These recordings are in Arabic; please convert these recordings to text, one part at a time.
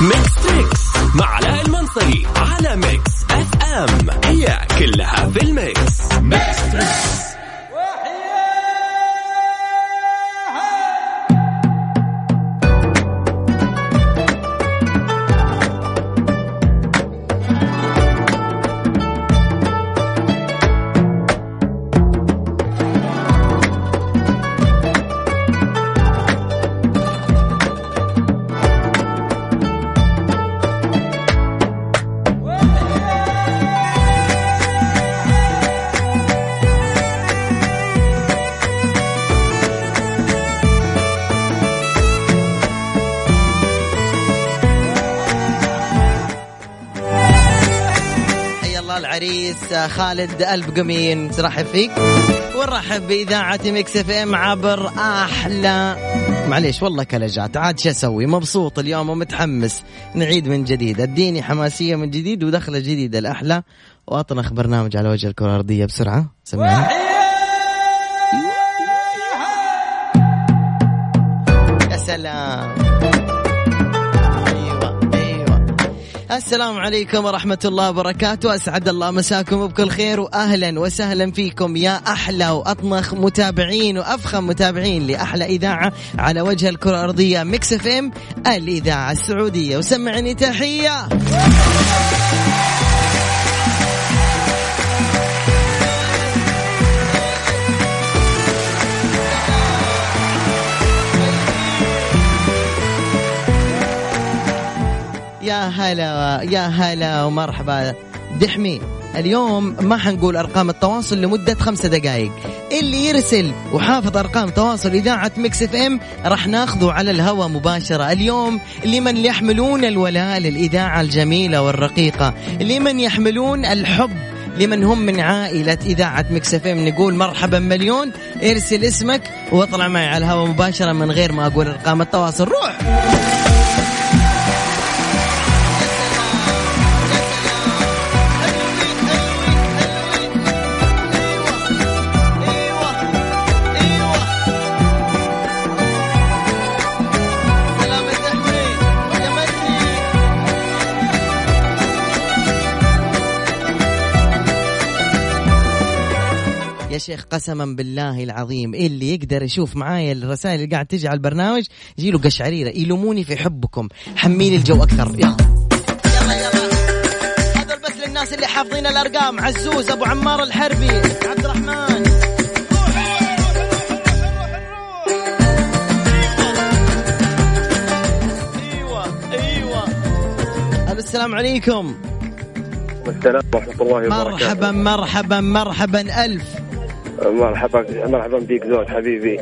ميكس تريكس مع علاء المنصري على ميكس أف أم. هي كلها في الميكس. ميكس تريكس خالد الف قمين نرحب فيك. ونرحب بإذاعة ميكس إف إم عبر أحلى. معليش والله كلجات. عاد شو أسوي؟ مبسوط اليوم ومتحمس. نعيد من جديد. أديني حماسية من جديد ودخلة جديدة الأحلى. وأطنخ برنامج على وجه الكره الارضيه بسرعة سمعها سلام. السلام عليكم ورحمة الله وبركاته. أسعد الله مساكم بكل خير وأهلا وسهلا فيكم. يا أحلى وأطنخ متابعين وأفخم متابعين لأحلى إذاعة على وجه الكرة الأرضية. ميكس إف إم الإذاعة السعودية. وسمعني تحية. يا هلا يا هلا ومرحبا. دحمي اليوم ما حنقول أرقام التواصل لمدة خمسة دقائق اللي يرسل وحافظ أرقام تواصل إذاعة ميكس إف إم راح ناخذه على الهواء مباشرة. اليوم لمن يحملون الولاء للإذاعة الجميلة والرقيقة لمن يحملون الحب لمن هم من عائلة إذاعة ميكس إف إم. نقول مرحبا مليون. ارسل اسمك واطلع معي على الهواء مباشرة من غير ما أقول أرقام التواصل. روح! شيخ قسما بالله العظيم اللي يقدر يشوف معايا الرسائل اللي قاعد تجي على البرنامج يجي له قشعريرة يلوموني في حبكم حميني الجو أكثر. يلا. يلا يلا. هذول بس للناس اللي حافظين الأرقام عزوز أبو عمار الحربي عبد الرحمن. أيوه أيوه. السلام عليكم. السلام ورحمة الله وبركاته. مرحبا مرحبا مرحبا ألف. مرحبا مرحبا بيك زود حبيبي.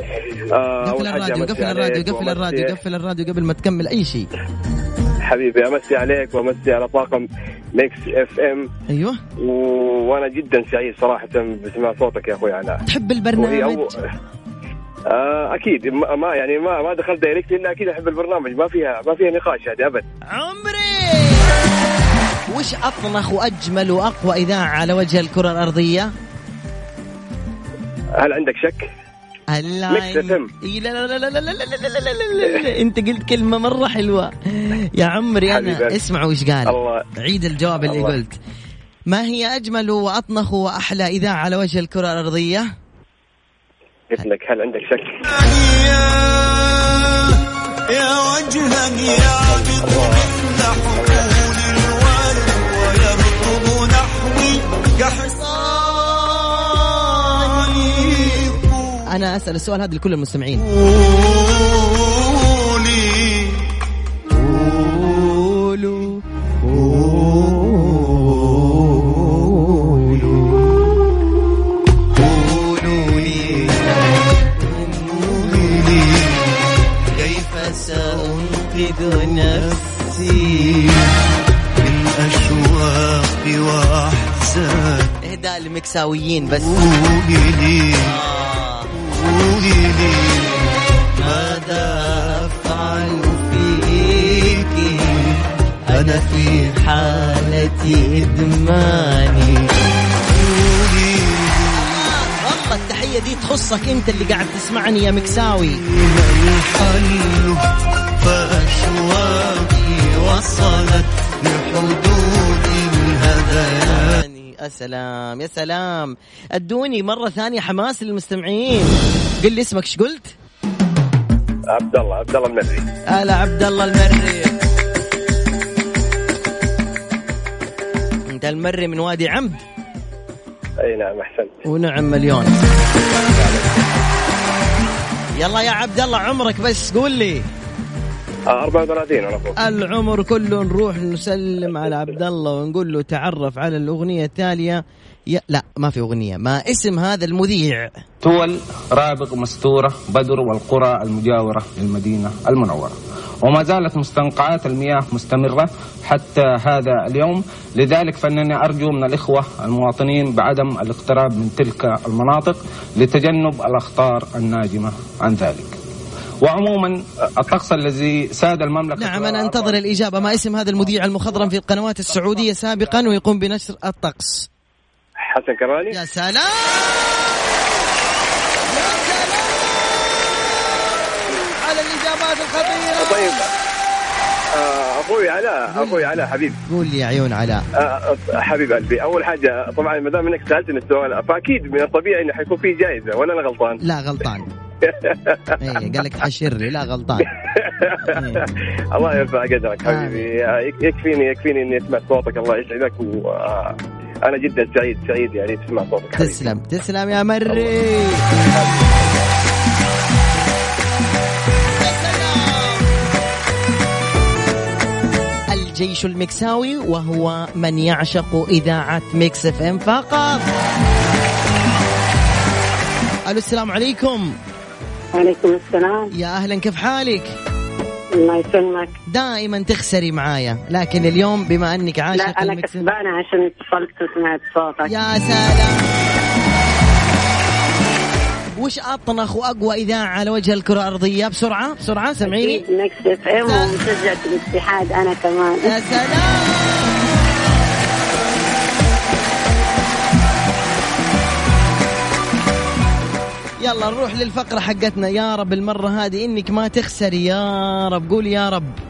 آه، قفل الراديو قفل الراديو قفل الراديو قفل الراديو قبل ما تكمل أي شيء. حبيبي أمسي عليك وأمسي على طاقم ميكس إف إم. أيوه. و... وأنا جدا سعيد صراحة بسماع صوتك يا أخوي علاء. تحب البرنامج؟ أو... آه أكيد. ما ما- يعني ما ما دخلت direct الا أكيد أحب البرنامج. ما فيها ما فيها نقاش هذه أبد. عمري! وش أطنخ وأجمل وأقوى إذاعة على وجه الكرة الأرضية؟ هل عندك شك؟ هلا لا لا لا لا لا لا لا لا لا لا لا لا. انت قلت كلمه مره حلوة يا عمري أنا. اسمع وش قال الله. عيد الجواب اللي. قلت ما هي اجمل واطنخ واحلى اذاعه على وجه الكره الارضيه قلت لك هل عندك شك؟ يا وجها يابط عند حقول الورد ويركض نحوي كحصان أنا أسأل السؤال هذا لكل المستمعين. قولي قولوا قولوا. لي كيف سأنقذ نفسي؟ من أشواقي وأحزان. إهداء للمكساويين بس. قولي. لي. ماذا أفعل فيك؟ أنا في حالة إدماني والله التحية دي تخصك أنت اللي قاعد تسمعني يا مكساوي. الحل فأشواقي وصلت لحدود الهذيان يا سلام يا سلام. أدوني مرة ثانية حماس للمستمعين. قل لي اسمك إيش قلت؟ عبد الله عبد الله المري. هلا عبد الله المري. أنت المري من وادي عمد؟ أي نعم أحسنت. ونعم مليون. يلا يا عبد الله عمرك بس قول لي. 34 أنا فوق العمر كله نروح نسلم على عبد الله ونقول له تعرف على الأغنية التالية. يا لا ما في أغنية ما اسم هذا المذيع. تول رابغ مستورة بدر والقرى المجاورة للمدينة المنورة. وما زالت مستنقعات المياه مستمرة حتى هذا اليوم. لذلك فإنني أرجو من الإخوة المواطنين بعدم الاقتراب من تلك المناطق لتجنب الأخطار الناجمة عن ذلك. وعموما الطقس الذي ساد المملكة نعم أنا أنتظر الإجابة. ما اسم هذا المذيع المخضرم في القنوات السعودية سابقا ويقوم بنشر الطقس؟ حسن كراني. يا سلام! يا سلام! على الإجابات الخطيرة. طيب. أخوي علاء أخوي علاء حبيبي. قول لي يا عيون علاء. آه حبيب قلبي. أول حاجة طبعا ما دام إنك سألتني السؤال فأكيد من الطبيعي إنه حيكون في جائزة ولا أنا غلطان؟ لا غلطان. إيه قال لك حشر لي لا غلطان. إيه. الله يرفع قدرك حبيبي. آه، يك- يكفيني يكفيني إني أسمع صوتك. الله يسعدك وأنا جدا سعيد سعيد يعني تسمع صوتك تسلم تسلم يا مري. الجيش المكساوي وهو من يعشق إذاعة ميكس اف ام فقط. ألو السلام عليكم. وعليكم السلام. يا أهلا كيف حالك؟ الله يسلمك. دائما تخسري معايا لكن اليوم بما أنك لا عاشق أنا الميكس كسبانة عشان اتصلت وسمعت صوتك. يا سلام. وش أطنخ وأقوى اذاعه على وجه الكرة الأرضية؟ بسرعة بسرعة سامعيني أكيد ميكس اف ام ومشجعة الاتحاد أنا كمان. يا سلام. يلا نروح للفقرة حقتنا. يا رب المرة هذه إنك ما تخسري. يا رب قولي يا رب.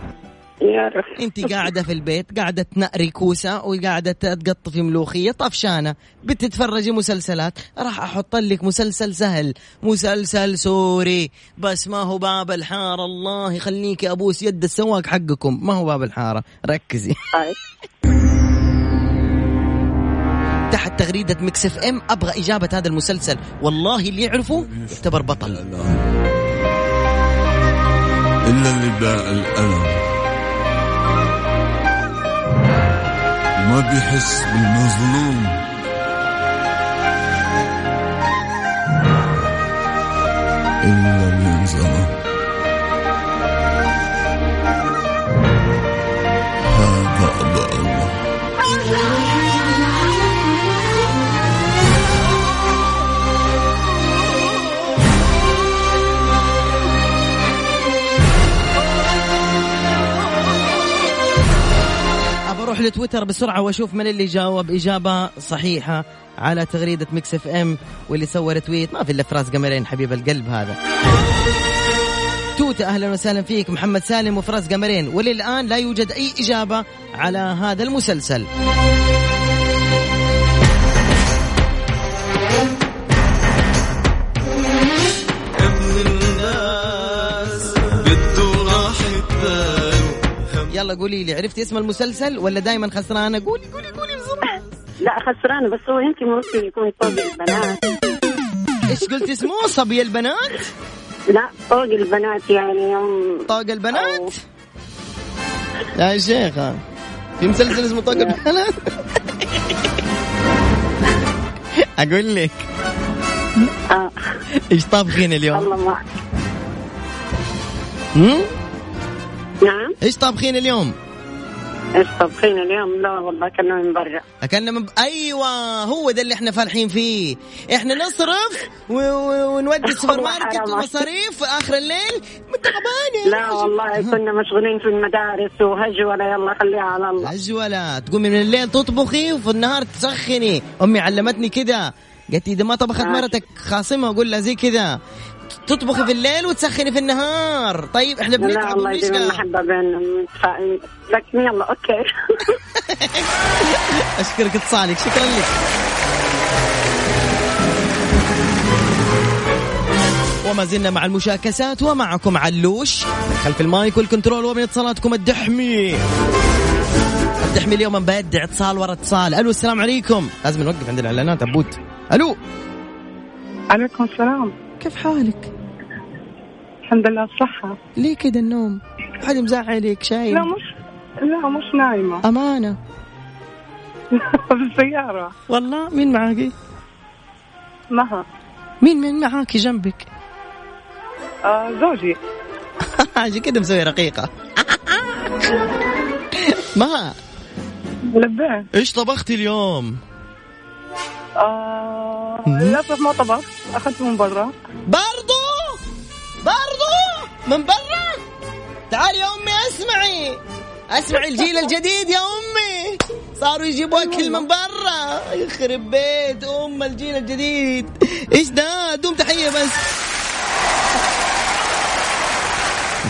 يا رب. انت قاعدة في البيت قاعدة تنقري كوسة وقاعدة تقطفي ملوخية طفشانة بتتفرجي مسلسلات راح أحط لك مسلسل سهل مسلسل سوري. بس ما هو باب الحارة الله يخليك ابوس يد السواق حقكم. ما هو باب الحارة ركزي. طيب. تحت تغريدة ميكس اف ام أبغى إجابة هذا المسلسل. والله اللي يعرفه يعتبر بطل. إلا اللي باع الألم. ما بيحس بالمظلوم. إلا اللي انظلم أروح لتويتر بسرعة وأشوف من اللي جاوب إجابة صحيحة على تغريدة ميكس إف إم واللي سوى retweet ما في إلا فراس قمرين حبيب القلب هذا. توته أهلا وسهلا فيك محمد سالم وفراس قمرين. وللان لا يوجد أي إجابة على هذا المسلسل. يلا قولي لي عرفتي اسم المسلسل ولا دائما خسرانة؟ قولي قولي قولي بسرعة لا خسرانة بس هو يمكن ممكن يكون فوق البنات. إيش قلت اسمه؟ صبي البنات؟ لا فوق البنات يعني يوم طاق البنات؟ يا شيخة في مسلسل اسمه طاق البنات؟ أقول لك. آه. إيش طابخين اليوم؟ الله ما؟ نعم. إيش طابخين اليوم؟ إيش طبخين اليوم؟ لا والله كنا من برا. أكلنا من ب... أيوه هو ده اللي إحنا فالحين فيه. إحنا نصرف و... و... ونودي السوبر ماركت. ومصاريف في آخر الليل. انت تعبانه لا والله كنا مشغولين في المدارس وهجولة. يلا خليها على الله. عجولة تقومي من الليل تطبخي وفي النهار تسخني. أمي علمتني كذا قالت لي إذا ما طبخت. مرتك خاصمها وقول لها زي كذا. تطبخي في الليل وتسخني في النهار. طيب إحنا لا بنتعب الله يديم ونشقى المحبة بين متفائلين لكن يلا أوكي. أشكرك اتصالك. شكرا لك. وما زلنا مع المشاكسات ومعكم علوش. من خلف ال mic وال control ومن اتصالاتكم الدحمي. الدحمي اليوم مبدع اتصال ورا اتصال. ألو السلام عليكم. لازم نوقف عند الاعلانات عبود. ألو. عليكم السلام. كيف حالك؟ الحمد لله الصحة ليه كده النوم؟ حد مزعلك شايف لا مش لا مش نايمة. أمانة؟ في السيارة والله مين معاكي؟ مها. مين مين معاكي جنبك؟ آه زوجي. عشان كده مسوي رقيقة. ما لبيه إيش طبختي اليوم؟ آه للأسف ما طبخ أخذته من برا. برضو؟ برضو؟ من برا؟ تعالي يا أمي أسمعي. أسمعي الجيل الجديد يا أمي. صاروا يجيبوا أكل من برا. يخرب بيت أم الجيل الجديد. إيش ده؟ دوم تحية بس.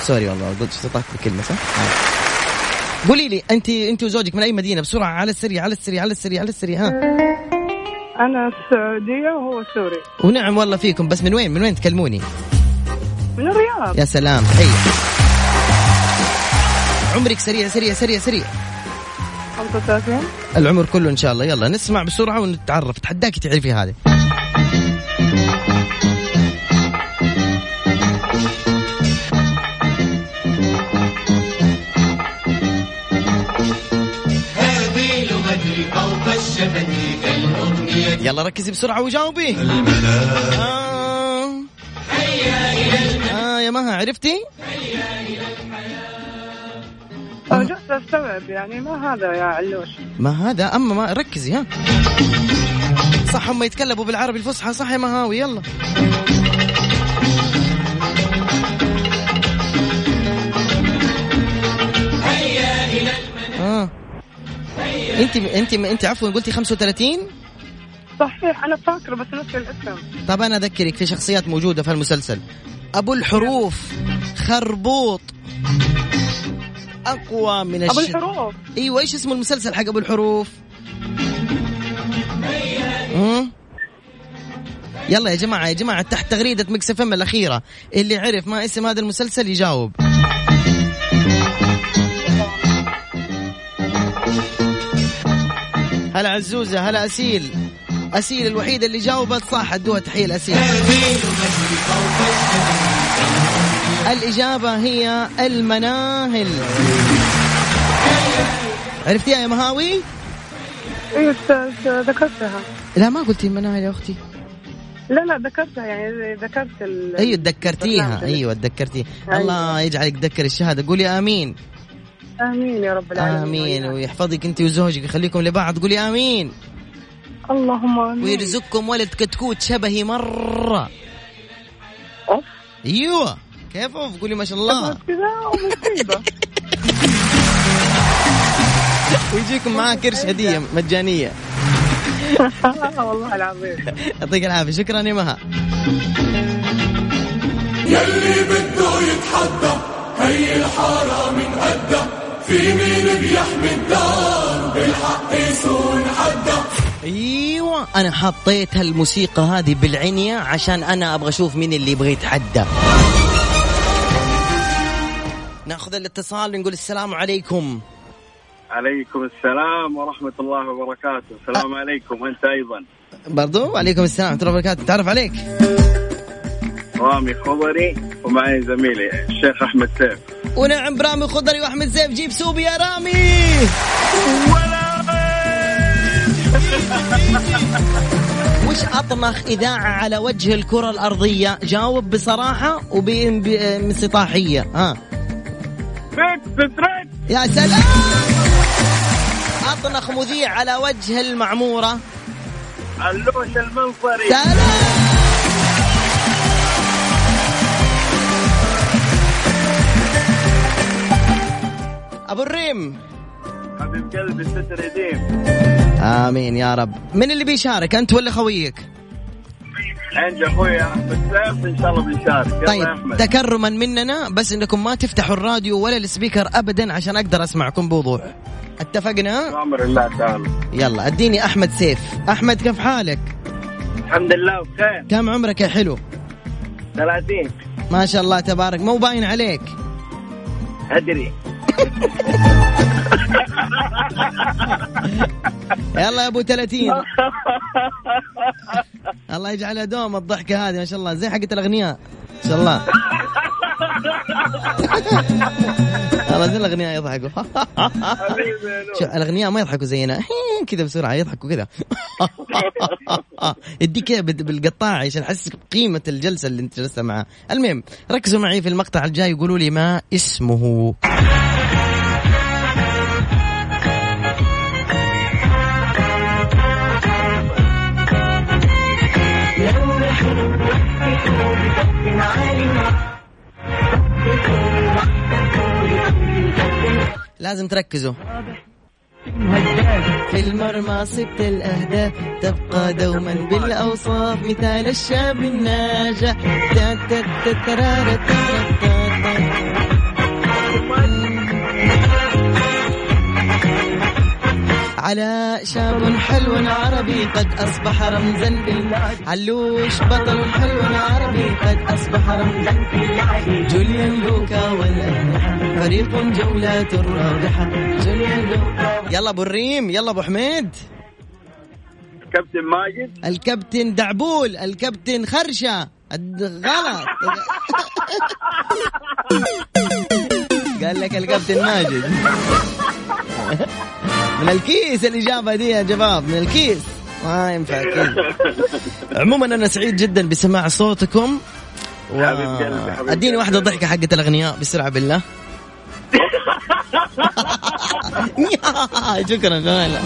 sorry والله قلت استطعت بكلمه صح؟ قولي لي انت انت وزوجك من أي مدينة؟ بسرعة على السريع على السريع على السريع على السريع ها. أنا السعودية وهو سوري. ونعم والله فيكم. بس من وين؟ من وين تكلموني؟ من الرياض. يا سلام. حي. عمرك سريع سريع سريع سريع. 35 العمر كله إن شاء الله. يلا نسمع بسرعة ونتعرف. تحداك تعرفي هذه. يلا ركزي بسرعة وجاوبي. آه. آه يا مها عرفتي؟ جالسة أستوعب يعني ما هذا يا علوش؟ ما هذا أما ما ركزي ها. صح هم يتكلموا بالعربي الفصحى صح يا مهاوي؟ يلا. آه. انت انت انت عفوا قلتي 35 صحيح أنا فاكرة بس نسي الاسم. طب أنا أذكرك في شخصيات موجودة في المسلسل. أبو الحروف خربوط. أقوى من الش... الحروف. إيوه إيش اسمه المسلسل حق أبو الحروف؟ مم؟ يلا يا جماعة يا جماعة تحت تغريدة ميكس إف إم الأخيرة. اللي عرف ما اسم هذا المسلسل يجاوب. هلا عزوزة هلا أسيل. أسيل الوحيدة اللي جاوبت صح ادوها تحية لأسيل. الإجابة هي المناهل. عرفتيها يا مهاوي؟ أيوه ذكرتها. لا ما قلتي المناهل يا أختي. لا لا ذكرتها يعني ذكرت ال أيوه تذكرتيها. أيوه تذكرتيها. أيوة. الله يجعلك تذكر الشهادة. قولي آمين. آمين يا رب العالمين. آمين. ويحفظك أنت وزوجك. يخليكم لبعض. قولي آمين. اللهم آمين. ويرزقكم ولد كتكوت شبهي مرة. أوف. أيوه. كيف أوف؟ قولي ما شاء الله. ويجيكم معاه كرش هدية مجانية. والله العظيم. يعطيك العافية. شكرا يا مها. يلي بده يتحدى هي الحارة من قدها في مين بيحمي الدار؟ بالحق يسون حدا أيوه أنا حطيت هالموسيقى هذه بالعنية عشان أنا أبغى أشوف مين اللي يبغى يتحدى. ناخذ الاتصال نقول السلام عليكم. عليكم السلام ورحمة الله وبركاته. السلام عليكم أنت أيضا. برضو؟ عليكم السلام ورحمة الله وبركاته. تعرف عليك؟ رامي خضري ومعي زميلي الشيخ أحمد سيف. ونعم برامي خضري وأحمد زيف جيب سوبي يا رامي. وش اطنخ إذاعة على وجه الكرة الأرضية؟ جاوب بصراحة وبانصطاحيه ها. يا سلام! اطنخ مذيع على وجه المعمورة. علوش المنصري سلام! أبو الريم. حبيب قلبي ستر يديم. آمين يا رب. من اللي بيشارك أنت ولا خويك؟ عند أخوي أحمد سيف إن شاء الله بنشارك طيب تكرما مننا بس إنكم ما تفتحوا الراديو ولا ال speaker ابدا عشان أقدر أسمعكم بوضوح. اتفقنا؟ بأمر الله تعالى. يلا أديني أحمد سيف. أحمد كيف حالك؟ الحمد لله بخير. كم عمرك يا حلو؟ 30 ما شاء الله تبارك. مو باين عليك. أدري. يلا يا ابو 30 الله يجعلها دوم الضحكة هذه ما شاء الله. زي حقت الأغنياء. ما شاء الله. والله زي الأغنياء يضحكوا. الأغنياء ما يضحكوا زينا. كذا بسرعة يضحكوا كذا. يديك كذا بال- بالقطاع عشان أحس بقيمة الجلسة اللي أنت جلستها معاه. المهم ركزوا معي في المقطع الجاي وقولوا لي ما اسمه. لازم تركزوا. في المرمى صبت الأهداف تبقى دوما بالأوصاف. مثال الشاب الناجح. على شاب حلو عربي قد أصبح رمزا بالله. علوش بطل حلو عربي قد أصبح رمزا جوليان لوكا والأجنحة فريق جولات رابحة جوليان لوكا يلا أبو الريم يلا أبو حميد. كابتن ماجد. الكابتن دعبول الكابتن خرشة. غلط. قال لك الكابتن ماجد. من الكيس الإجابة دي يا شباب من الكيس. ما ينفع كذا عموما أنا سعيد جدا بسماع صوتكم. و... أديني واحدة ضحكة حقت الأغنياء بسرعة بالله. شكرا غالة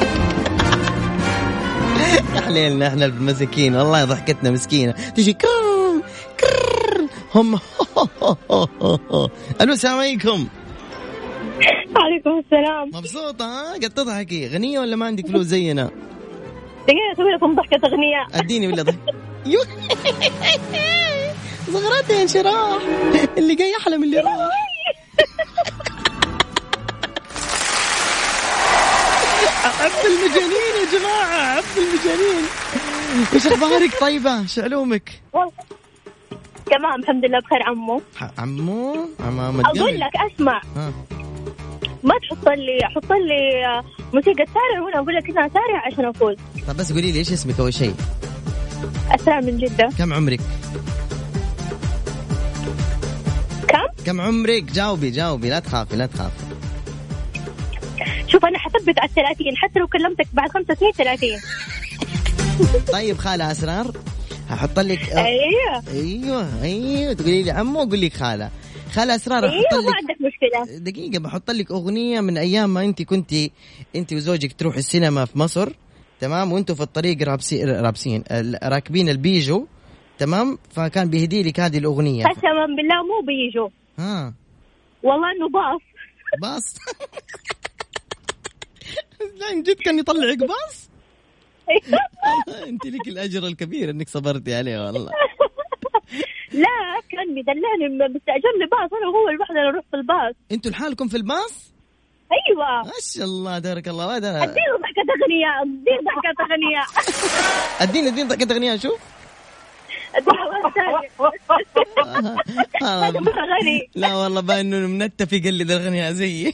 حليلنا إحنا المساكين والله ضحكتنا مسكينة. تجي كرم كرر هم. ألو السلام عليكم. عليكم السلام. مبسوطة ها؟ قد تضحكي. غنية ولا ما عندك فلوس زينا؟ دقيقة أسوي لكم ضحكة أغنياء أديني ولا ضحك. زغرتي انشراح اللي جاي أحلى من اللي راح. عب المجانين يا جماعة عب المجانين. وش أخبارك؟ طيبة شعلومك والله. تمام الحمد لله بخير عمو. عمو؟ عمامة أقول لك أسمع. ها. ما تحط لي حط لي موسيقى سارع وأنا أقول لك إنها سارع عشان أفوز طب بس قولي لي إيش اسمك أول شيء؟ أسرع من جدة. كم عمرك؟ كم؟ كم عمرك؟ جاوبي جاوبي لا تخافي لا تخافي. شوف أنا حثبت على الثلاثين حتى لو كلمتك بعد خمسة سنين ثلاثين. طيب خالة أسرار هحط لك أيوه. أيوه أيوه تقولي لي عمو أقول لك خالة. خاله اسرار أحط أيوه ما عندك مشكلة. دقيقة بحط لك أغنية من أيام ما أنت كنتي أنت وزوجك تروحوا السينما في مصر تمام؟ وأنتوا في الطريق رابسي رابسين راكبين البيجو تمام؟ فكان بيهدي لك هذه الأغنية. قسما بالله مو بيجوا ها. والله إنه باص. باص؟ لا جد كان يطلعك باص؟ أنت لك الأجر الكبير إنك صبرتي عليه والله. لا كان مدلعني مستأجر لي باص. أنا وهو لوحدنا نروح في الباص. أنتوا لحالكم في الباص؟ أيوه. ما شاء الله تبارك الله. ما أدري. اديله ضحكة أغنياء اديله ضحكة أغنياء اديني أديني هذا مرة غني لا والله باين إنه منتف يقلد الأغنية زيي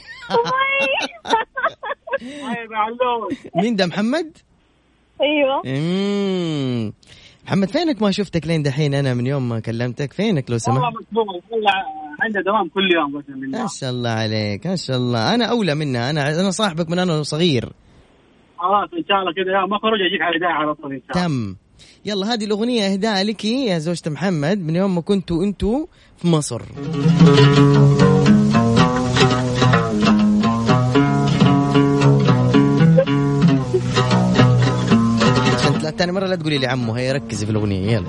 مين ده محمد؟ أيوه. محمد فينك ما شفتك لين دحين؟ أنا من يوم ما كلمتك فينك لو والله سمحت والله عنده دوام كل يوم بالله ما شاء الله عليك ما شاء الله. أنا أولى منها. أنا أنا صاحبك من أنا صغير. خلاص إن شاء الله كذا. ما خرج أجيك على الإذاعة على طول إن شاء الله تم. يلا هذه الأغنية إهداء لك يا زوجة محمد من يوم ما كنتوا أنتوا في مصر. تاني مرة لا تقولي لي عمو هي ركزي في الأغنية يلا.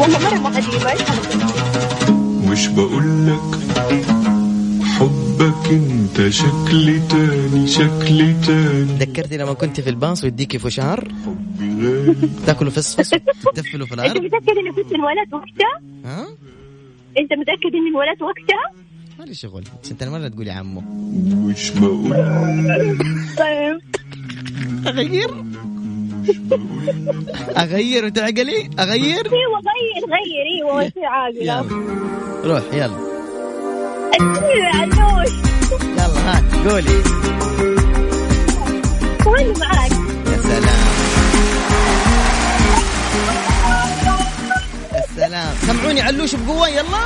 والله مرة ما؟ مش بقولك حبك بحبك انت شكل تاني شكل تاني. ذكرتي لما كنت في الباص ويديكي فشار تاكلوا فصفص وتدفلوا في أنت الأرض متاكد انك كنت انولدت وقتها؟ ها؟ أنت متاكد اني انولدت وقتها؟ مالي شغل بس أنت المره تقولي عمو. مش بقول طيب. اغير أغير وتعقلي أغير؟ أيوه غير غير أيوه وانت عاقله روح يلا. علوش يلا هات قولي. وأنا معاك؟ يا سلام. سلام. سمعوني علوش بقوة يلا.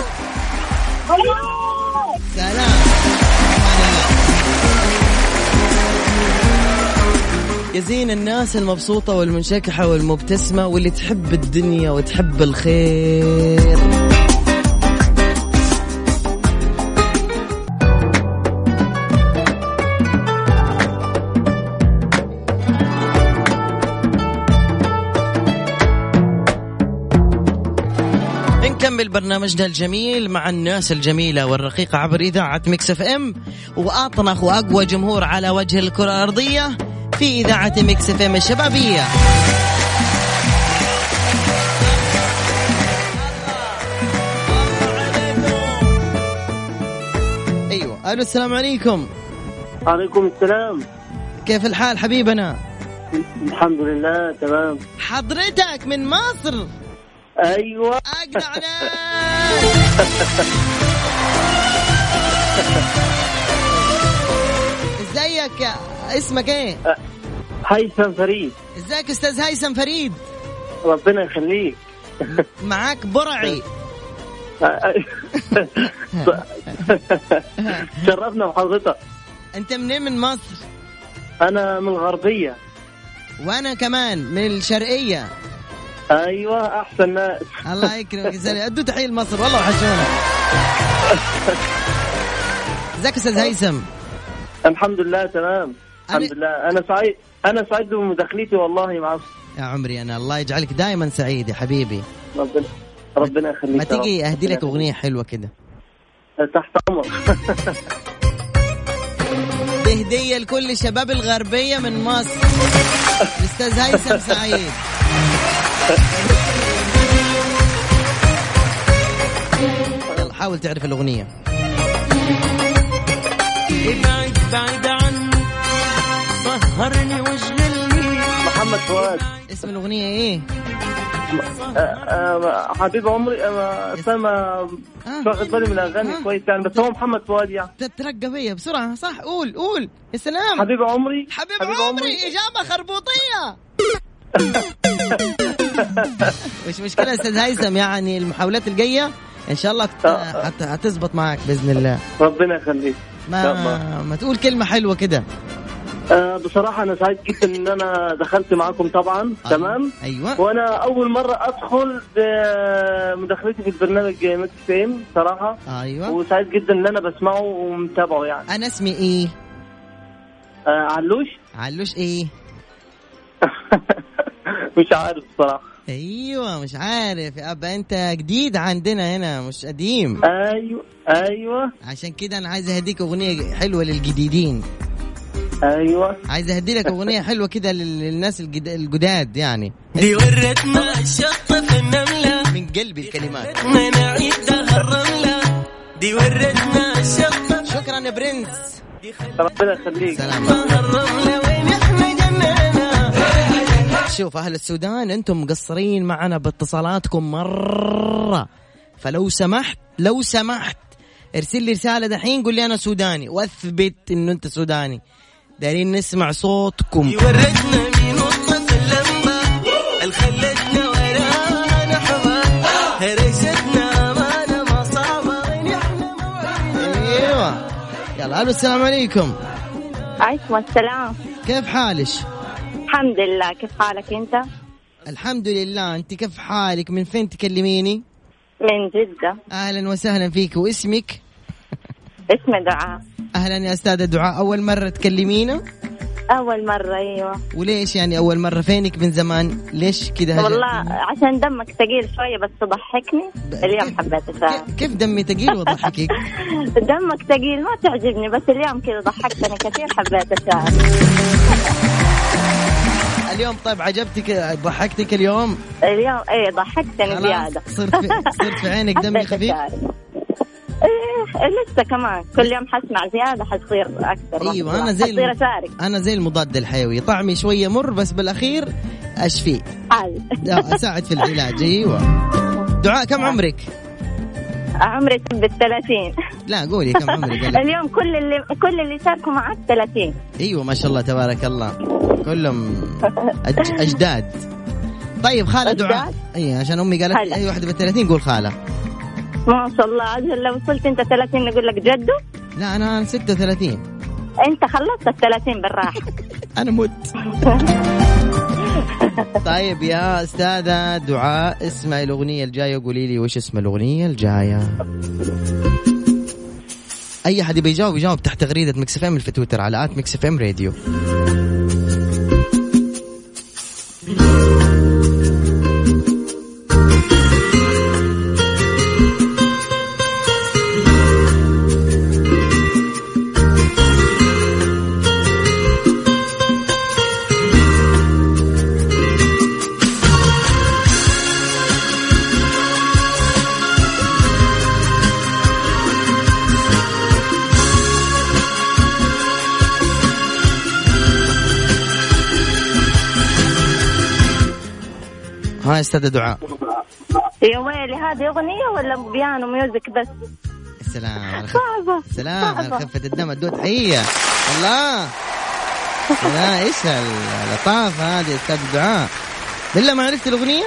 سلام. يا زين الناس المبسوطة والمنشكحة والمبتسمة واللي تحب الدنيا وتحب الخير. نكمل برنامجنا الجميل مع الناس الجميلة والرقيقة عبر إذاعة ميكس إف إم. وأطنخ وأقوى جمهور على وجه الكرة الأرضية. في إذاعة ميكس إف إم الشبابية. أيوة ألو السلام عليكم. عليكم السلام. كيف الحال حبيبنا؟ الحمد لله تمام. حضرتك من مصر. أيوه. ناس ازيك يا اسمك إيه؟ هيثم فريد. ازيك أستاذ هيثم فريد؟ ربنا يخليك. معاك برعي. شرفنا بحضرتك. انت منين من مصر؟ أنا من الغربية. وأنا كمان من الشرقية. أيوه أحسن ناس. الله يكرمك. يا ادوا تحية لمصر. والله وحشونا. إزيك أستاذ هيثم؟ الحمد لله تمام. الحمد لله. أنا سعيد أنا سعيد بمداخلتي والله معك يا عمري أنا الله يجعلك دائما سعيد يا حبيبي. ربنا ربنا يخليك ما. تيجي أهدي لك أغنية حلوة كده؟ تحت أمرك. دي هديه لكل شباب الغربية من مصر. الاستاذ هيثم سعيد. يلا حاول تعرف الأغنية. بعد عني سهرني واشغلني. محمد فؤاد. اسم الأغنية إيه؟ آه، آه، حبيب عمري ما مش واخد بالي من الأغاني كويس يعني بس هو محمد فؤاد يعني. تترقى فيا بسرعة صح؟ قول قول. يا سلام. حبيب عمري حبيب, حبيب عمري. عمري. إجابة خربوطية. مش مشكلة أستاذ هيثم يعني المحاولات الجاية إن شاء الله حت- هتزبط معك بإذن الله. ربنا يخليك. ما ما تقول كلمة حلوة كده. آه، بصراحة أنا سعيد جدا إن أنا دخلت معاكم طبعا. تمام؟ أيوة. وأنا أول مرة أدخل بمداخلتي في البرنامج ميكس فيم صراحة. أيوه. وسعيد جدا إن أنا بسمعه ومتابعه يعني. أنا اسمي إيه؟ آه علوش؟ علوش إيه؟ مش عارف بصراحة أيوه مش عارف. أبا أنت جديد عندنا هنا مش قديم. أيوه أيوه. عشان كده أنا عايز أهديك أغنية حلوة للجديدين. أيوه. عايز أهدي لك أغنية حلوة كده لل- للناس الجد- الجداد يعني. دي ورتنا الشطة في النملة. من قلبي الكلمات. ما نعيدها الرملة. دي ورتنا الشطة شكرا يا برنس. ربنا يخليك. سلام. جنينا شوف أهل السودان أنتم مقصرين معنا باتصالاتكم مرة. فلو سمحت لو سمحت ارسل لي رسالة دحين قول لي أنا سوداني. وأثبت إنه أنت سوداني. دايرين نسمع صوتكم. اللمبة الخلتنا ورانا امانة ما صعبة أيوه. يلا ألو السلام عليكم. عليكم السلام. كيف حالك؟ الحمد لله كيف حالك أنت؟ الحمد لله. أنت كيف حالك؟ من فين تكلميني؟ من جدة. أهلا وسهلا فيك. واسمك؟ اسمي دعاء. أهلا يا أستاذة دعاء. أول مرة تكلمينا؟ أول مرة أيوة. وليش يعني أول مرة؟ فينك من زمان؟ ليش كذا والله عشان دمك ثقيل شوية بس تضحكني. اليوم حبيت أساعد. كيف دمي ثقيل واضحكك دمك ثقيل ما تعجبني بس اليوم كذا ضحكتني كثير حبيت أساعد. اليوم؟ طيب عجبتك ضحكتك اليوم؟ اليوم إيه ضحكتني زيادة. صرت في صرت في عينك دمي خفيف. إيه لسه كمان. كل يوم حسمع زيادة حتصير أكثر. أيوه أنا زي الم... أشارك. أنا زي المضاد الحيوي. طعمي شوية مر بس بالأخير اشفيه حال لا، أساعد في العلاج. أيوه. دعاء كم عمرك؟ عمري سب الثلاثين لا قولي كم عمرك. اليوم كل اللي كل اللي شاركوا معك 30 أيوه ما شاء الله تبارك الله. كلهم أج... أجداد. طيب خالة دعاء؟ اي عشان أمي قالت هلا. أي واحدة بال 30 قول خالة. ما شاء الله عجل لو وصلت أنت 30 نقول لك جدو. لا أنا 36 أنت خلصت ال 30 بالراحة. أنا مت. طيب يا أستاذة دعاء اسمعي الأغنية الجاية وقولي لي وش اسم الأغنية الجاية. أي حد يبي يجاوب يجاوب تحت تغريدة Mix FM في تويتر على at Mix FM Radio. ها استاذة دعاء. يا ويلي هذه أغنية ولا بيانو music بس؟ خف... صعبة سلام على صعبة. خفة الدم الدود حية. الله. لا إيش اللطافة هذه يا أستاذ دعاء. بالله ما عرفت الأغنية؟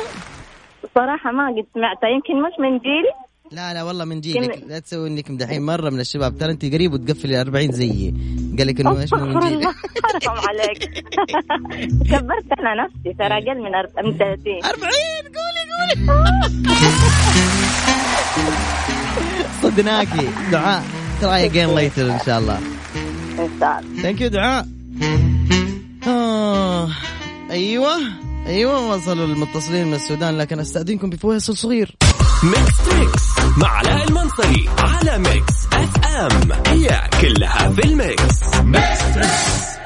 صراحة ما قد سمعتها يمكن مش من جيلي. لا لا والله من جيلك. لا تسوي إنك مدحين مرة من الشباب. ترى أنت قريب وتقفل 40 زيي. قال لك إنه إيش حرام عليك. كبرت أنا نفسي ترى أقل من أرب- من 30 40 قولي قولي. صدناكي. دعاء. try again later إن شاء الله. إن شاء الله. thank you دعاء. آه. أيوه أيوه وصلوا المتصلين من السودان لكن أستأذنكم بفويصل صغير. Mix Trix مع علاء المنصري على Mix FM. هي كلها في ال mix. Mix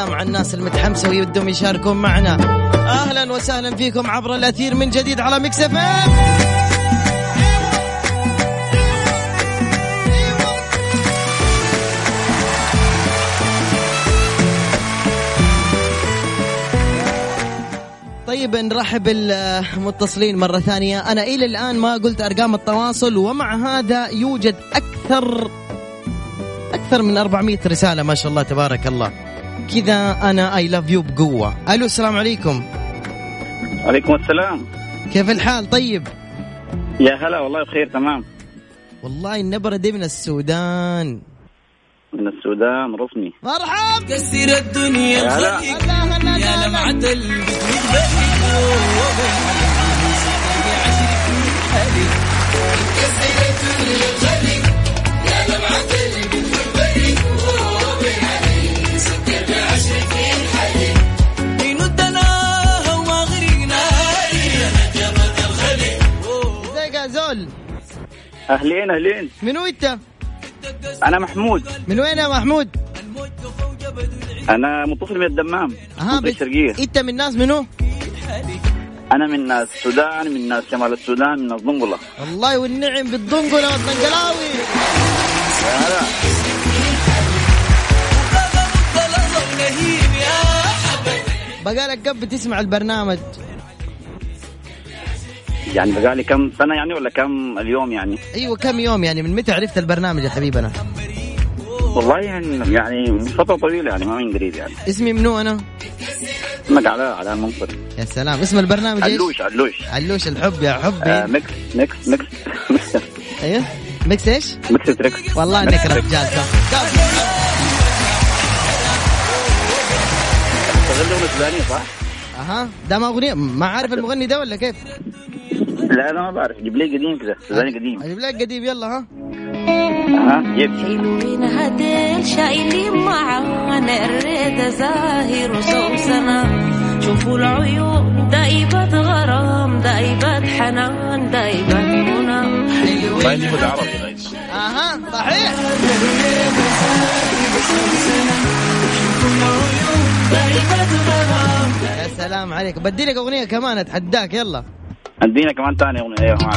سلام يا سلام على الناس المتحمسة ويودهم يشاركون معنا. أهلا وسهلا فيكم عبر الأثير من جديد على ميكس إف طيب نرحب بالمتصلين مرة ثانية. أنا إلى الآن ما قلت أرقام التواصل ومع هذا يوجد أكثر أكثر من 400 رسالة ما شاء الله تبارك الله. كذا أنا أي لاف يو بقوة. ألو السلام عليكم. عليكم السلام. كيف الحال؟ طيب. يا هلا والله بخير تمام. والله النبرة دي من السودان. من السودان رسمي مرحب كسر الدنيا يا هلا. الخليق يا لمعة البيت ازيك أهلين أهلين. من وين أنت؟ أنا محمود. من وين يا محمود؟ أنا متصل من الدمام ها من الشرقيه أنت من ناس منو؟ أنا من ناس السودان من ناس شمال السودان من ناس ضنقله والله والنعم بالضنقلة والطنقلاوي. يا هلا بقالك كم بتسمع البرنامج. يعني بقالي كم سنة يعني ولا كم اليوم يعني؟ أيوه كم يوم يعني؟ من متى عرفت البرنامج يا حبيبنا والله يعني يعني فترة طويلة يعني ما من قريب يعني. اسمي منو أنا؟ اسمك علاء علاء المنصر يا سلام اسم البرنامج علوش علوش. علوش الحب يا حبي. آه Mix Mix Mix. أيوه. Mix إيش؟ Mix Trix والله إنك رجال اغنيه صح؟ أها. ده ما أغنية ما عارف المغني ده ولا كيف؟ لا لا ما بعرف. جيب لي قديم كذا سوداني قديم. أجيب لك قديم يلا ها؟ ها جيب. حلوين هديل شايلين معانا الريدة زاهر وسوسنة شوفوا العيون دايبة غرام دايبة حنان دايبة منى. غير أها صحيح. يا سلام عليك. بدي لك أغنية كمان أتحداك يلا. ادينا كمان ثاني اغنيه أيوه ما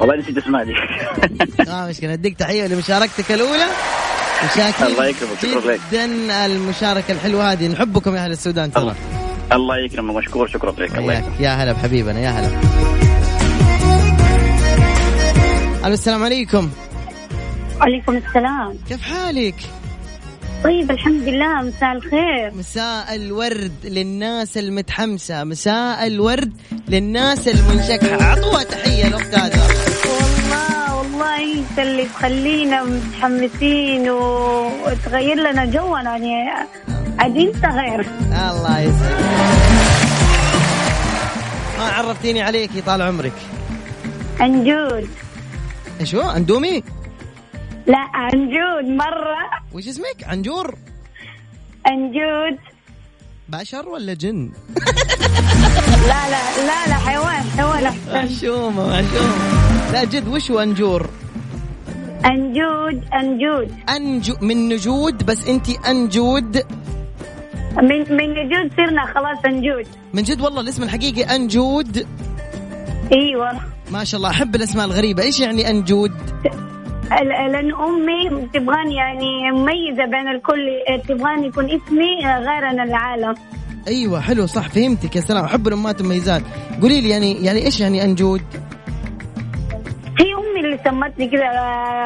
والله نسيت اسمها دي. آه مشكلة. أديك تحية لمشاركتك الأولى. وشاكر الله يكرمك، شكرا لك. جدا المشاركة الحلوة هذه. نحبكم يا أهل السودان. ترى. الله. يكرمك. مشكور. شكرا لك الله. يكرمك. يا هلا بحبيبنا. يا هلا. ألو السلام عليكم. وعليكم السلام. كيف حالك؟ طيب الحمد لله مساء الخير. مساء الورد للناس المتحمسة مساء الورد للناس المنشكحة. أعطوها تحية الأخت هذا والله والله إنت اللي تخلينا متحمسين وتغير لنا جونا يعني إنت غير. الله يسعدك. ما عرفتيني عليكي طال عمرك. عن جود إيش هو أندومي؟ لا عن جود مرة. وش اسمك؟ عنجور عن جود بشر ولا جن؟ لا لا لا لا حيوان حيوان أحسن. محشومة محشومة لا جد وش هو أنجور؟ عن جود عن جود أنجو من نجود بس أنت أنجود. من من جود صرنا خلاص عن جود من جد والله الاسم الحقيقي أنجود. إيوه. ما شاء الله أحب الأسماء الغريبة. إيش يعني أنجود؟ لأن أمي تبغاني يعني مميزة بين الكل تبغاني يكون اسمي غير عن العالم. أيوه حلو صح فهمتك يا سلام. أحب الأمهات المميزات قولي لي يعني يعني إيش يعني أنجود؟ هي أمي اللي سمتني كذا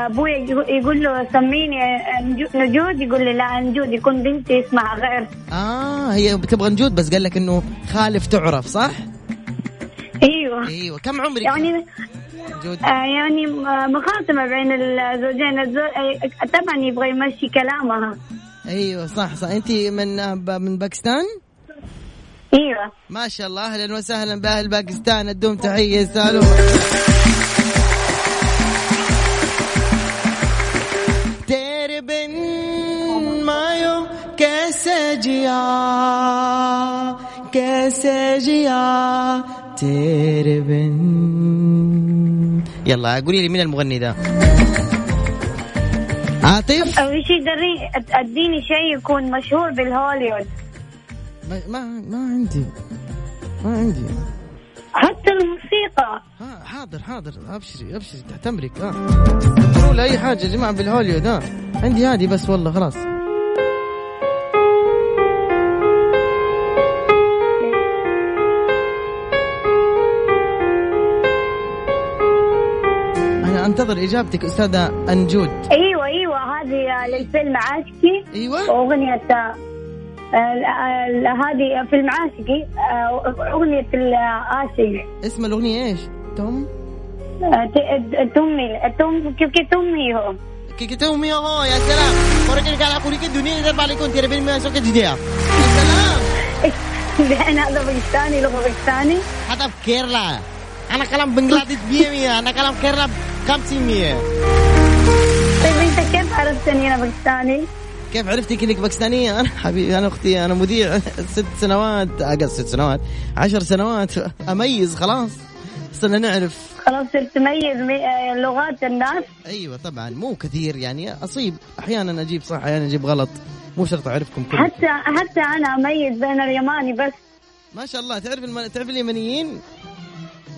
أبوي يقول له سميني نجو- نجود يقول لي لا نجود يكون بنتي اسمها غير. آه هي بتبغى نجود بس قال لك إنه خالف تعرف صح؟ أيوه. أيوه كم عمرك؟ يعني آه، يعني آه، مخاصمة بين الزوجين. طبعا يبغى يمشي كلامها. أيوه صح صح. أنت من آه، من باكستان؟ أيوه. ما شاء الله. أهلا وسهلا بأهل باكستان. الدوم تحية. يسالون تربن مايو كاسجيا كاسجيا تربن يلا قولي لي مين المغني ذا عاطف؟ اول شيء أديني شيء يكون مشهور بالهوليوود. ما ما, ما عندي ما عندي. حتى الموسيقى. ها حاضر حاضر. أبشري أبشري. تحت أمرك قولوا لي اي حاجة يا جماعة بالهوليوود ها عندي هذه بس والله خلاص. أنا أنتظر إجابتك أستاذة أنجود. أيوه أيوه هذه للفيلم عاشقي. أيوه. وأغنية آه، ال- هذه فيلم عاشقي آه، أغنية العاشق اسم الأغنية إيش؟ توم؟ آه، تومي توم كيف كيف تومي هو؟ كي تومي هو؟ يا سلام. ورك قال أقول لك الدنيا إذا بالك كنت يا بين ما سوك جديا لأن هذا باكستاني لغة باكستاني. هذا في كيرلا. أنا كلام بنغلاديش 100 أنا كلام كيرلا 500 طيب انت كيف عرفتني أنا باكستاني؟ كيف عرفتي إنك باكستانية؟ أنا حبيبي أنا أختي أنا مذيع ست سنوات أقل ست سنوات عشر سنوات. أميز خلاص. صرنا نعرف. خلاص صرت تميز مي- آه، لغات الناس. أيوه طبعا. مو كثير يعني أصيب. أحيانا أجيب صح أحيانا أجيب غلط. مو شرط أعرفكم كلكم. حتى حتى أنا أميز بين اليماني بس. ما شاء الله. تعرف الم... تعرف اليمنيين؟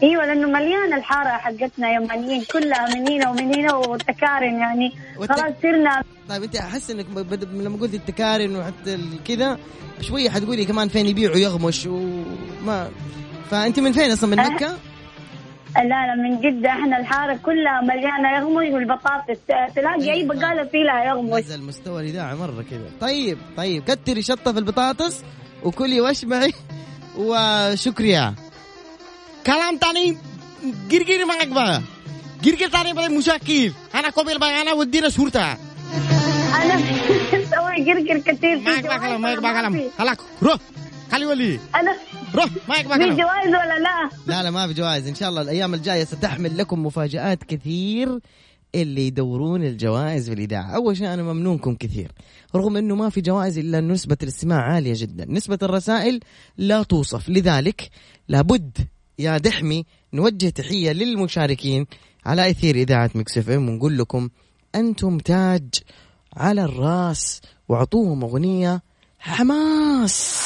إيوه لأنه مليانه الحارة حقتنا يمنيين كلها منينا ومنينا وتكارن يعني. خلاص صرنا طيب أنت أحس إنك بد- لما قلت التكارن وحتى كذا شوية حتقولي كمان فين يبيعوا يغمش وما فأنت من فين أصلا من أه. مكة؟ لا لا من جدة. إحنا الحارة كلها مليانة يغمش والبطاطس تلاقي أي بقالة في لها يغمش. نزل مستوى الإذاعة مرة كذا. طيب طيب كتري شطة في البطاطس وكلي واشبعي وشكريا. كلام تاني جرجير معك بقى جرجير تاني بقى مشاكل أنا قبل بقى انا ودينا صورتها أنا مسوي قرقر كثير في معك بقى كلام معك بقى كلام هلاك روح خلي ولي أنا روح معك بقى في كلام جوائز ولا لا؟ لا لا ما في جوائز. إن شاء الله الأيام الجاية ستحمل لكم مفاجآت كثير اللي يدورون الجوائز في الإذاعة. أول شيء أنا ممنونكم كثير. رغم إنه ما في جوائز إلا نسبة الاستماع عالية جدا. نسبة الرسائل لا توصف. لذلك لابد يا دحمي نوجه تحية للمشاركين على إثير إذاعة Mix FM ونقول لكم أنتم تاج على الرأس واعطوهم أغنية حماس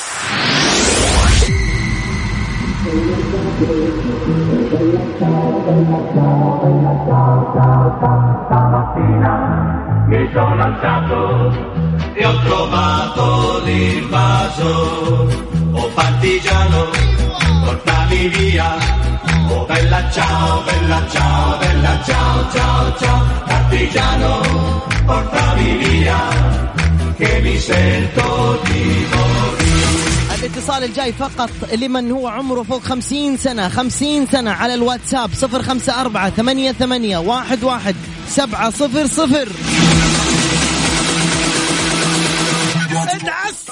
Mi sono alzato e ho trovato l'invaso. Oh partigiano, portami via. Oh bella ciao, bella ciao, bella ciao, ciao, ciao. Partigiano, portami via. Che mi sento di morire. الاتصال الجاي فقط لمن هو عمره فوق خمسين سنة خمسين سنة على الواتساب صفر خمسة أربعة ثمانية ثمانية واحد واحد سبعة صفر صفر ادعس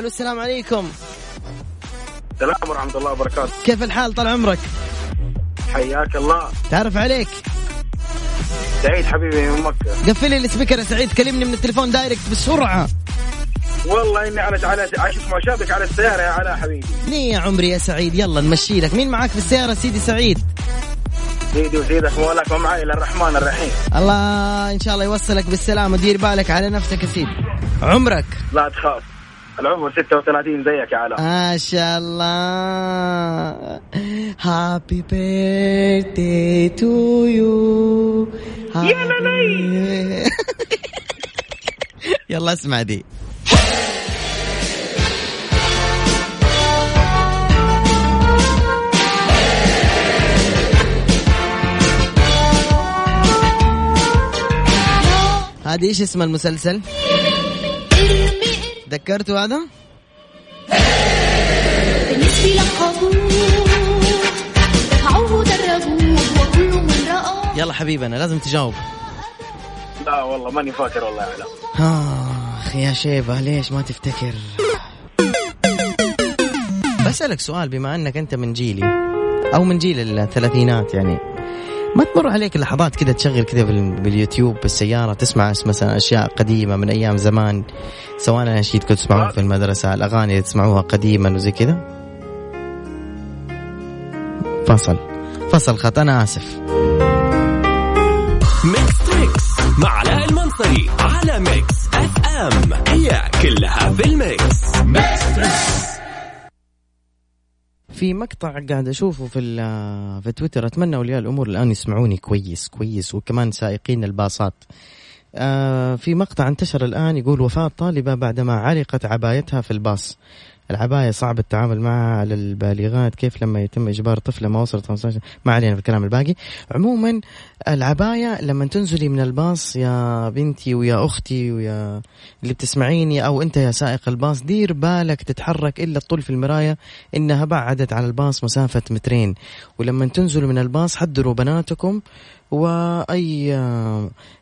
ألو السلام عليكم. السلام ورحمة الله وبركاته. كيف الحال طال عمرك؟ حياك الله. تعرف عليك. سعيد حبيبي من مكة. قفل لي ال speaker يا سعيد كلمني من التليفون direct بسرعة. والله إني على على عايش مع شابك على السيارة يا علاء حبيبي. ليه يا عمري يا سعيد؟ يلا نمشي لك. مين معاك في السيارة سيدي سعيد؟ سيدي وسيدك مولاك ومعاي الرحمن الرحيم. الله إن شاء الله يوصلك بالسلامة دير بالك على نفسك يا سيدي. عمرك. لا تخاف. العمر 36 زيك يا علاء. ما شاء الله. happy birthday to you يا للي. يلا اسمع دي. هذه إيش اسم المسلسل؟ ذكرتوا هذا؟ يلا حبيبنا لازم تجاوب. لا والله ماني فاكر والله يا علاء آخ يا شيبة ليش ما تفتكر؟ بسألك سؤال بما أنك أنت من جيلي أو من جيل الثلاثينات يعني. ما تمر عليك لحظات كذا تشغل كذا بال- باليوتيوب بالسيارة تسمع مثلا أشياء قديمة من أيام زمان سواء أناشيد كنت تسمعوها في المدرسة الأغاني اللي تسمعوها قديما وزي كذا فصل. فصل خط. أنا آسف. Mix Trix مع علاء المنصري على Mix FM. هي كلها في ال mix. Mix Trix في مقطع قاعد أشوفه في في تويتر أتمنى اولياء الأمور الآن يسمعوني كويس كويس وكمان سائقين الباصات. آه في مقطع انتشر الآن يقول وفاة طالبة بعدما علقت عبايتها في الباص. العباية صعب التعامل معها على البالغات كيف لما يتم إجبار طفلة ما وصلت 15 ما علينا بالكلام الباقي. عموما العباية لما تنزلي من الباص يا بنتي ويا أختي ويا اللي بتسمعيني أو أنت يا سائق الباص دير بالك تتحرك إلا تطل في المراية إنها بعدت على الباص مسافة مترين. ولما تنزلوا من الباص حضروا بناتكم وأي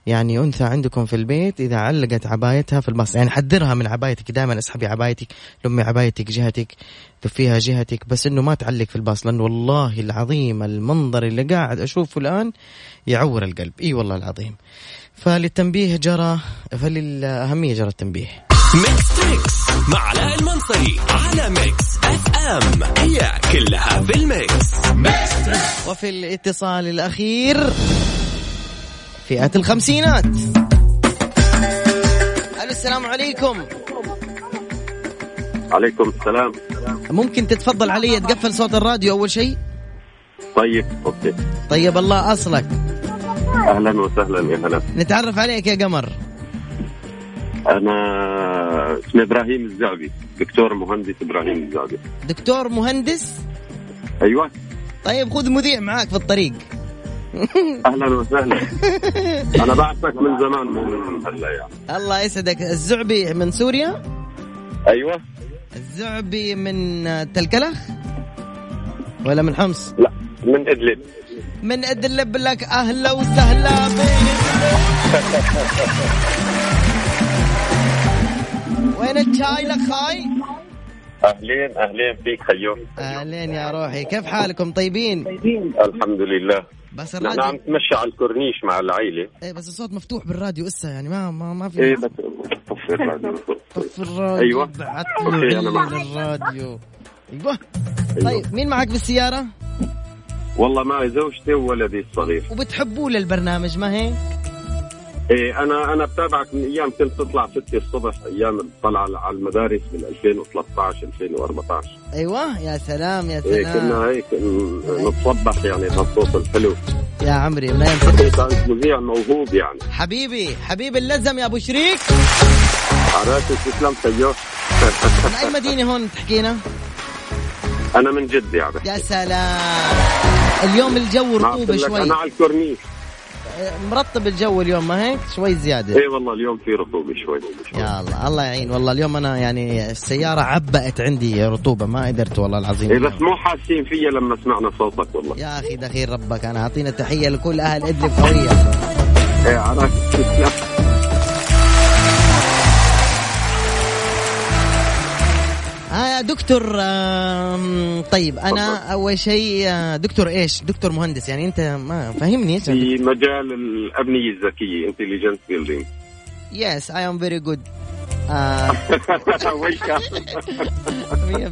يعني أنثى عندكم في البيت إذا علقت عبايتها في الباص يعني حذرها من عبايتك دائما اسحبي عبايتك لمي عبايتك جهتك لفيها جهتك بس إنه ما تعلق في الباص لأنه والله العظيم المنظر اللي قاعد أشوفه الآن يعور القلب. إي والله العظيم. فللتنبيه جرى فللأهمية جرى التنبيه. ميكس تريكس مع علاء المنصري على Mix FM. هي كلها في ال mix. Mix وفي الاتصال الأخير. فئة الخمسينات. ألو السلام عليكم. عليكم السلام. ممكن تتفضل علي تقفل صوت الراديو أول شيء؟ طيب okay. طيب الله أصلك. أهلا وسهلا يا هلا. نتعرف عليك يا قمر. أنا اسمي إبراهيم الزعبي دكتور مهندس إبراهيم الزعبي. دكتور مهندس؟ أيوه. طيب خذ مذيع معاك في الطريق. أهلا وسهلا. أنا بعرفك من زمان. من يعني الله يسعدك. الزعبي من سوريا؟ أيوه. الزعبي من تلكلخ ولا من حمص؟ لا من إدلب. من إدلب لك أهلا وسهلا وين الشاي لك خاي؟ أهلين أهلين فيك خيو أهلين يا روحي. كيف حالكم طيبين؟ الحمد لله. بس الراديو عم نتمشى على الكورنيش مع العائله إيه بس الصوت مفتوح بالراديو إسا يعني ما ما, ما في إيه بس طفي الراديو. طف الراديو أيوه. بعت الراديو أيوه. طيب مين معك بالسيارة؟ والله معي زوجتي وولدي الصغير. وبتحبوا للبرنامج ما هيك؟ إيه أنا أنا بتابعك من أيام كنت تطلع 6 الصبح أيام الطلعة على المدارس من 2013 2014 أيوه يا سلام يا إيه سلام. كنا هيك ن- نتصبح يعني بالصوت الحلو. يا عمري ما ينفع. إيه كان مذيع موهوب يعني. حبيبي حبيبي اللزم يا أبو شريك. عرفت تسلم خيو من أي مدينة هون تحكينا؟ أنا من جدة يعني يا سلام. اليوم الجو رطوبة شوي. أنا على الكورنيش. مرطب الجو اليوم ما هيك؟ شوي زيادة. إيه والله اليوم في رطوبة شوي. يا الله الله يعين. والله اليوم أنا يعني السيارة عبأت عندي رطوبة ما قدرت والله العظيم. إيه بس مو حاسين فيا لما سمعنا صوتك والله. يا أخي دخيل ربك أنا أعطينا تحيه لكل أهل إدلب قويه إيه عرفت. آه دكتور آم، طيب أنا أول شيء آه، دكتور إيش؟ دكتور مهندس يعني أنت ما فهمني. إيش في مجال الابنيه الذكية intelligent building yes I am very good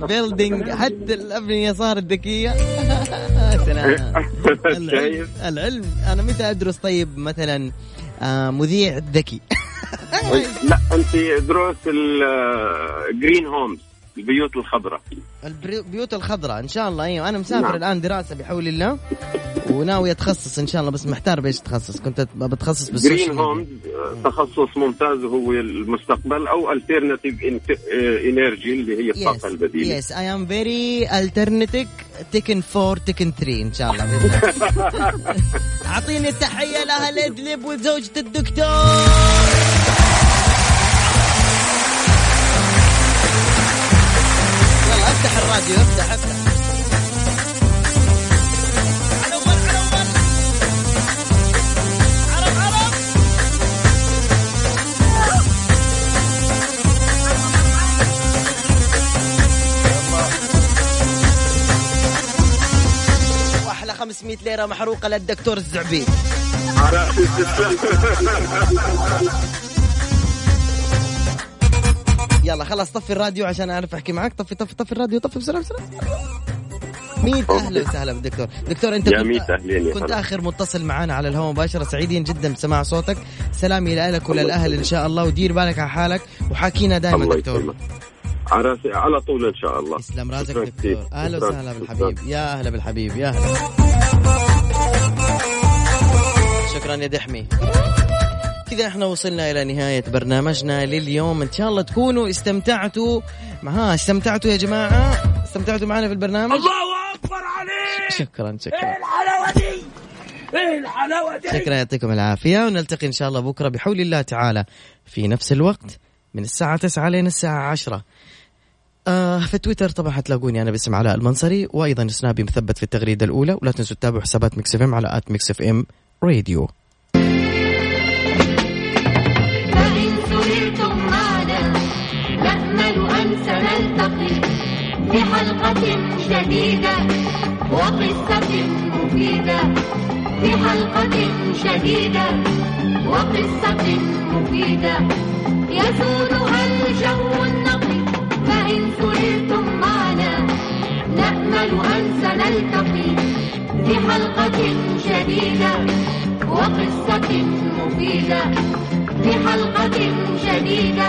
building حتى الابنيه صارت ذكية. سلام. العلم, العلم. أنا متى أدرس؟ طيب مثلا آه، مذيع ذكي. لا أنت دروس ال green homes البيوت الخضراء البيوت الخضراء إن شاء الله أيوه أنا مسافر نعم. الآن دراسة بحول الله وناوي أتخصص إن شاء الله بس محتار بإيش اتخصص كنت بتخصص بال social green. homes تخصص ممتاز هو المستقبل أو alternative energy اللي هي الطاقة البديلة yes اي ام فيري الترنتيك تكن 4 تكن 3 إن شاء الله بإذن الله. أعطيني التحية لأهل إدلب وزوجة الدكتور الراديو افتح افتح واحلى 500 ليرة محروقة للدكتور الزعبي. يلا خلاص طفي الراديو عشان أعرف أحكي معك. طفي طفي طفي الراديو طفي بسرعة بسرعة. ميت. أهلا وسهلا بالدكتور دكتور أنت يا كنت, كنت. آخر متصل معنا على الهواء مباشرة سعيدين جدا بسماع صوتك. سلامي لك وللأهل إن شاء الله ودير بالك على حالك. وحاكينا دائما دكتور. يسلمك. على على طول إن شاء الله. يسلم راسك. دكتور. أهلا. وسهلا. بالحبيب. يا أهلا بالحبيب يا أهلا. شكرا يا دحمي. كذا إحنا وصلنا إلى نهاية برنامجنا لليوم. إن شاء الله تكونوا استمتعتوا ها استمتعتوا يا جماعة؟ استمتعتوا معنا في البرنامج؟ الله أكبر عليك! شكرا شكرا. إيه الحلاوة دي؟ إيه الحلاوة دي؟ شكرا يعطيكم العافية. ونلتقي إن شاء الله بكرة بحول الله تعالى في نفس الوقت من الساعة 9 لين الساعة 10 آه في تويتر طبعا حتلاقوني أنا باسم علاء المنصري وأيضا سنابي مثبت في التغريدة الأولى. ولا تنسوا تتابعوا حسابات ميكس إف إم على آت ميكس إف إم راديو. في حلقة جديدة وقصة مفيدة. في حلقة جديدة وقصة مفيدة. يسودها الجو النقي فإن سررتم معنا نأمل أن سنلتقي. في حلقة جديدة وقصة مفيدة. في حلقة جديدة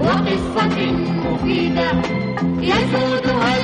وقصة مفيدة يسودها